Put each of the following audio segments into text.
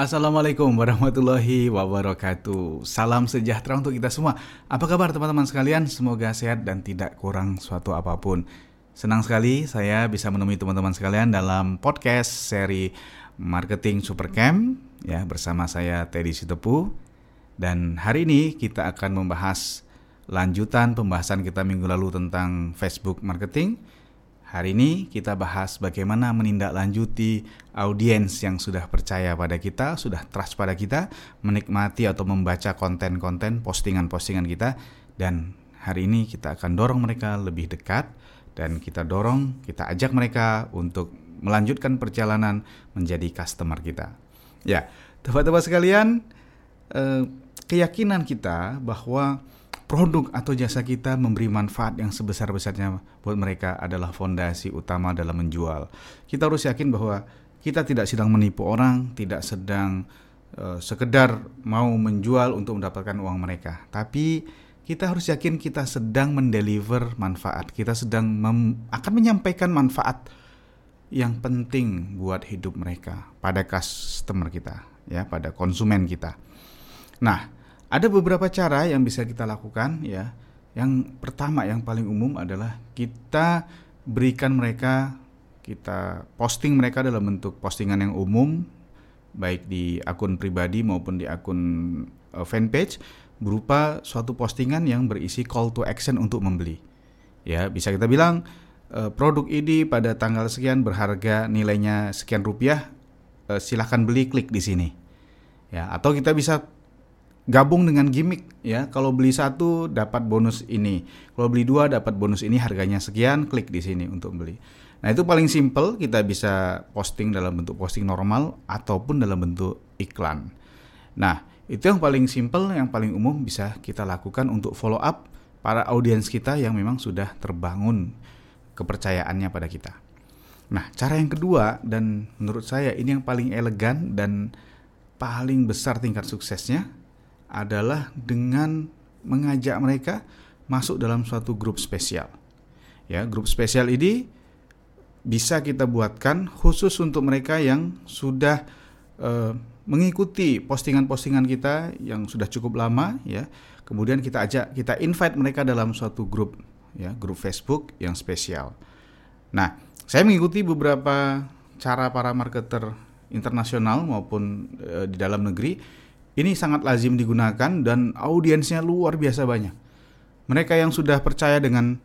Assalamualaikum warahmatullahi wabarakatuh. Salam sejahtera untuk kita semua. Apa kabar teman-teman sekalian? Semoga sehat dan tidak kurang suatu apa pun. Senang sekali saya bisa menemui teman-teman sekalian dalam podcast seri Marketing Supercamp ya bersama saya Teddy Sitepu. Dan hari ini kita akan membahas lanjutan pembahasan kita minggu lalu tentang Facebook marketing Hari ini kita bahas bagaimana menindaklanjuti audiens yang sudah percaya pada kita, sudah trust pada kita, menikmati atau membaca konten-konten postingan-postingan kita dan hari ini kita akan dorong mereka lebih dekat dan kita dorong, kita ajak mereka untuk melanjutkan perjalanan menjadi customer kita. Ya, teman-teman sekalian, eh, keyakinan kita bahwa produk atau jasa kita memberi manfaat yang sebesar-besarnya buat mereka adalah fondasi utama dalam menjual. Kita harus yakin bahwa kita tidak sedang menipu orang, tidak sedang uh, sekedar mau menjual untuk mendapatkan uang mereka, tapi kita harus yakin kita sedang mendeliver manfaat. Kita sedang akan menyampaikan manfaat yang penting buat hidup mereka pada customer kita, ya, pada konsumen kita. Nah, ada beberapa cara yang bisa kita lakukan ya. Yang pertama yang paling umum adalah kita berikan mereka kita posting mereka dalam bentuk postingan yang umum baik di akun pribadi maupun di akun uh, fanpage berupa suatu postingan yang berisi call to action untuk membeli. Ya, bisa kita bilang uh, produk ini pada tanggal sekian berharga nilainya sekian rupiah, uh, silahkan beli klik di sini. Ya, atau kita bisa gabung dengan gimmick ya. Kalau beli satu dapat bonus ini, kalau beli dua dapat bonus ini harganya sekian, klik di sini untuk beli. Nah itu paling simple kita bisa posting dalam bentuk posting normal ataupun dalam bentuk iklan. Nah itu yang paling simple, yang paling umum bisa kita lakukan untuk follow up para audiens kita yang memang sudah terbangun kepercayaannya pada kita. Nah cara yang kedua dan menurut saya ini yang paling elegan dan paling besar tingkat suksesnya adalah dengan mengajak mereka masuk dalam suatu grup spesial. Ya, grup spesial ini bisa kita buatkan khusus untuk mereka yang sudah uh, mengikuti postingan-postingan kita yang sudah cukup lama ya. Kemudian kita ajak, kita invite mereka dalam suatu grup ya, grup Facebook yang spesial. Nah, saya mengikuti beberapa cara para marketer internasional maupun uh, di dalam negeri ini sangat lazim digunakan dan audiensnya luar biasa banyak. Mereka yang sudah percaya dengan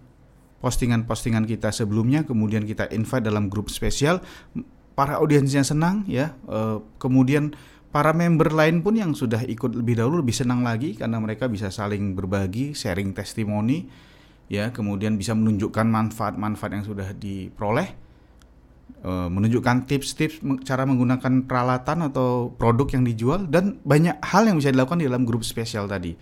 postingan-postingan kita sebelumnya, kemudian kita invite dalam grup spesial, para audiensnya senang ya. E, kemudian para member lain pun yang sudah ikut lebih dahulu lebih senang lagi karena mereka bisa saling berbagi, sharing testimoni, ya. Kemudian bisa menunjukkan manfaat-manfaat yang sudah diperoleh Eh, menunjukkan tips-tips cara menggunakan peralatan atau produk yang dijual dan banyak hal yang bisa dilakukan di dalam grup spesial tadi.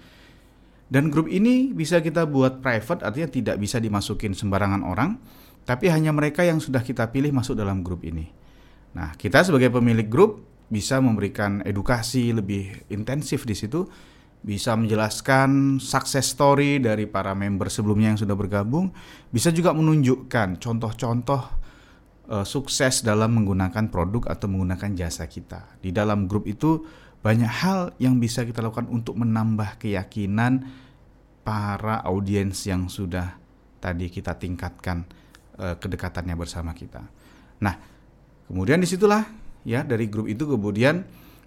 Dan grup ini bisa kita buat private artinya tidak bisa dimasukin sembarangan orang, tapi hanya mereka yang sudah kita pilih masuk dalam grup ini. Nah, kita sebagai pemilik grup bisa memberikan edukasi lebih intensif di situ, bisa menjelaskan success story dari para member sebelumnya yang sudah bergabung, bisa juga menunjukkan contoh-contoh uh, sukses dalam menggunakan produk atau menggunakan jasa kita. Di dalam grup itu banyak hal yang bisa kita lakukan untuk menambah keyakinan para audiens yang sudah tadi kita tingkatkan uh, kedekatannya bersama kita. Nah, kemudian di situlah ya dari grup itu kemudian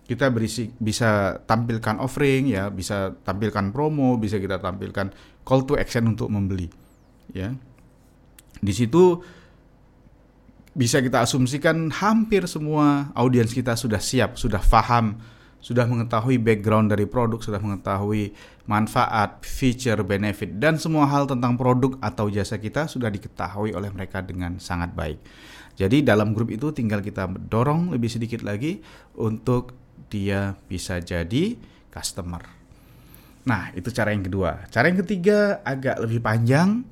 kita berisi bisa tampilkan offering ya, bisa tampilkan promo, bisa kita tampilkan call to action untuk membeli. Ya. Di situ bisa kita asumsikan hampir semua audiens kita sudah siap, sudah paham, sudah mengetahui background dari produk, sudah mengetahui manfaat, feature, benefit, dan semua hal tentang produk atau jasa kita sudah diketahui oleh mereka dengan sangat baik. Jadi dalam grup itu tinggal kita dorong lebih sedikit lagi untuk dia bisa jadi customer. Nah, itu cara yang kedua. Cara yang ketiga agak lebih panjang,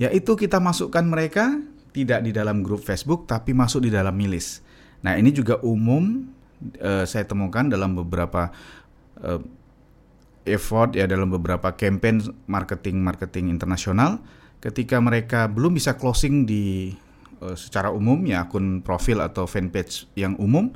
yaitu kita masukkan mereka tidak di dalam grup Facebook tapi masuk di dalam milis. Nah, ini juga umum uh, saya temukan dalam beberapa uh, effort ya dalam beberapa campaign marketing-marketing internasional ketika mereka belum bisa closing di uh, secara umum ya akun profil atau fanpage yang umum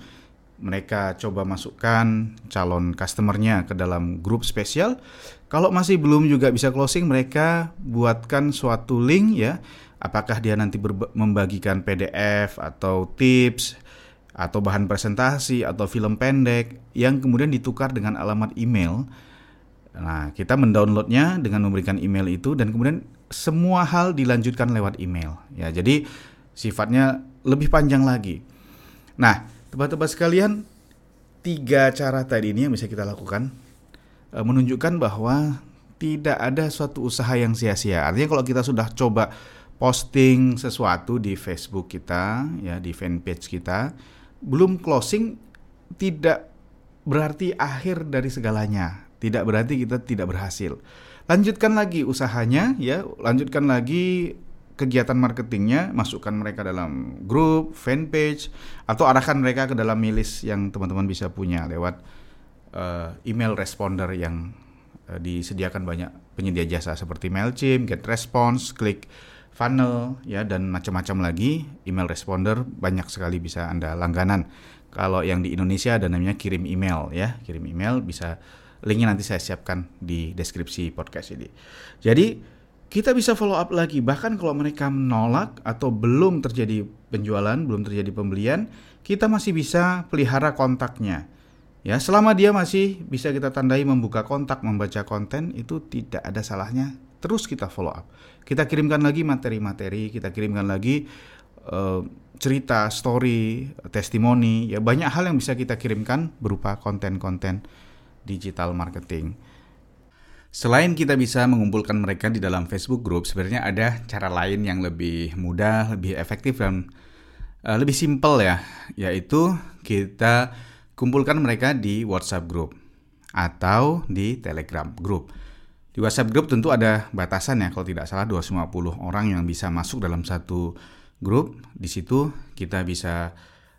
mereka coba masukkan calon customernya ke dalam grup spesial. Kalau masih belum juga bisa closing, mereka buatkan suatu link ya. Apakah dia nanti membagikan PDF atau tips atau bahan presentasi atau film pendek yang kemudian ditukar dengan alamat email. Nah, kita mendownloadnya dengan memberikan email itu dan kemudian semua hal dilanjutkan lewat email. Ya, jadi sifatnya lebih panjang lagi. Nah, tebak-tebak sekalian, tiga cara tadi ini yang bisa kita lakukan e, menunjukkan bahwa tidak ada suatu usaha yang sia-sia. Artinya kalau kita sudah coba posting sesuatu di Facebook kita, ya di fanpage kita, belum closing tidak berarti akhir dari segalanya. Tidak berarti kita tidak berhasil lanjutkan lagi usahanya ya lanjutkan lagi kegiatan marketingnya masukkan mereka dalam grup fanpage atau arahkan mereka ke dalam milis yang teman-teman bisa punya lewat uh, email responder yang uh, disediakan banyak penyedia jasa seperti Mailchimp, GetResponse, Click Funnel ya dan macam-macam lagi email responder banyak sekali bisa Anda langganan. Kalau yang di Indonesia ada namanya kirim email ya, kirim email bisa Linknya nanti saya siapkan di deskripsi podcast ini. Jadi kita bisa follow up lagi bahkan kalau mereka menolak atau belum terjadi penjualan, belum terjadi pembelian, kita masih bisa pelihara kontaknya. Ya, selama dia masih bisa kita tandai membuka kontak, membaca konten itu tidak ada salahnya. Terus kita follow up. Kita kirimkan lagi materi-materi, kita kirimkan lagi uh, cerita, story, testimoni, ya banyak hal yang bisa kita kirimkan berupa konten-konten digital marketing. Selain kita bisa mengumpulkan mereka di dalam Facebook group, sebenarnya ada cara lain yang lebih mudah, lebih efektif dan uh, lebih simpel ya, yaitu kita kumpulkan mereka di WhatsApp group atau di Telegram group. Di WhatsApp group tentu ada batasan ya, kalau tidak salah 250 orang yang bisa masuk dalam satu grup. Di situ kita bisa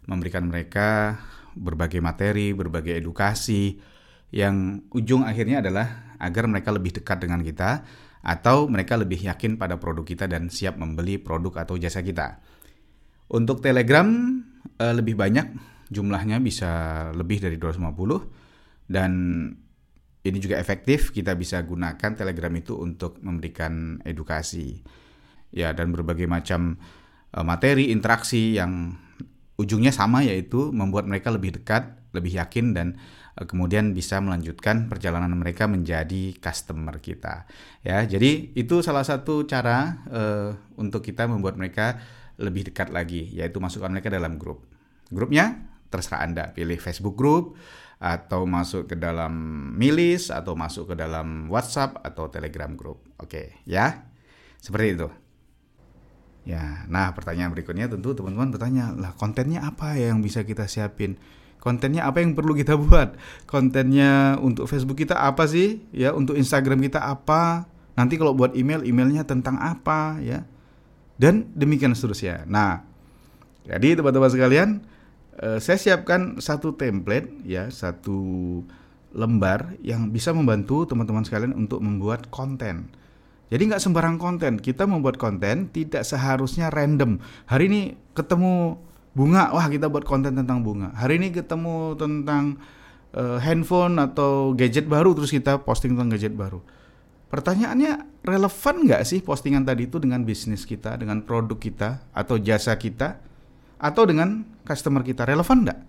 memberikan mereka berbagai materi, berbagai edukasi, yang ujung akhirnya adalah agar mereka lebih dekat dengan kita atau mereka lebih yakin pada produk kita dan siap membeli produk atau jasa kita. Untuk Telegram eh, lebih banyak jumlahnya bisa lebih dari 250 dan ini juga efektif kita bisa gunakan Telegram itu untuk memberikan edukasi ya dan berbagai macam eh, materi interaksi yang ujungnya sama yaitu membuat mereka lebih dekat, lebih yakin dan Eh, kemudian bisa melanjutkan perjalanan mereka menjadi customer kita. Ya, jadi itu salah satu cara uh, untuk kita membuat mereka lebih dekat lagi, yaitu masukkan mereka dalam grup. Grupnya terserah Anda, pilih Facebook group atau masuk ke dalam milis atau masuk ke dalam WhatsApp atau Telegram group. Oke, ya. Seperti itu. Ya, nah pertanyaan berikutnya tentu teman-teman bertanya, lah kontennya apa ya yang bisa kita siapin? kontennya apa yang perlu kita buat kontennya untuk Facebook kita apa sih ya untuk Instagram kita apa nanti kalau buat email emailnya tentang apa ya dan demikian seterusnya nah jadi teman-teman sekalian eh, saya siapkan satu template ya satu lembar yang bisa membantu teman-teman sekalian untuk membuat konten. Jadi nggak sembarang konten kita membuat konten tidak seharusnya random. Hari ini ketemu bunga wah kita buat konten tentang bunga. Hari ini ketemu tentang uh, handphone atau gadget baru terus kita posting tentang gadget baru. Pertanyaannya relevan nggak sih postingan tadi itu dengan bisnis kita dengan produk kita atau jasa kita atau dengan customer kita relevan nggak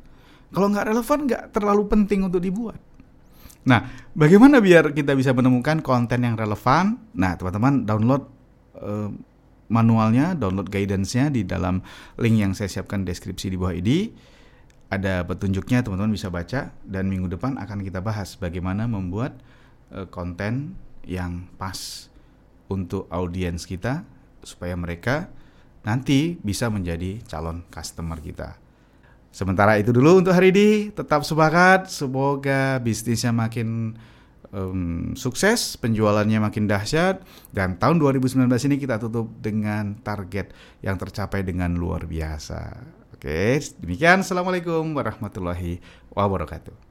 kalau nggak relevan nggak terlalu penting untuk dibuat Nah, bagaimana biar kita bisa menemukan konten yang relevan? Nah, teman-teman download uh, manualnya, download guidance-nya di dalam link yang saya siapkan deskripsi di bawah ini. Ada petunjuknya teman-teman bisa baca dan minggu depan akan kita bahas bagaimana membuat uh, konten yang pas untuk audiens kita supaya mereka nanti bisa menjadi calon customer kita. Sementara itu dulu untuk hari ini, tetap semangat, semoga bisnisnya makin um, sukses, penjualannya makin dahsyat dan tahun 2019 ini kita tutup dengan target yang tercapai dengan luar biasa. Oke, demikian. Assalamualaikum warahmatullahi wabarakatuh.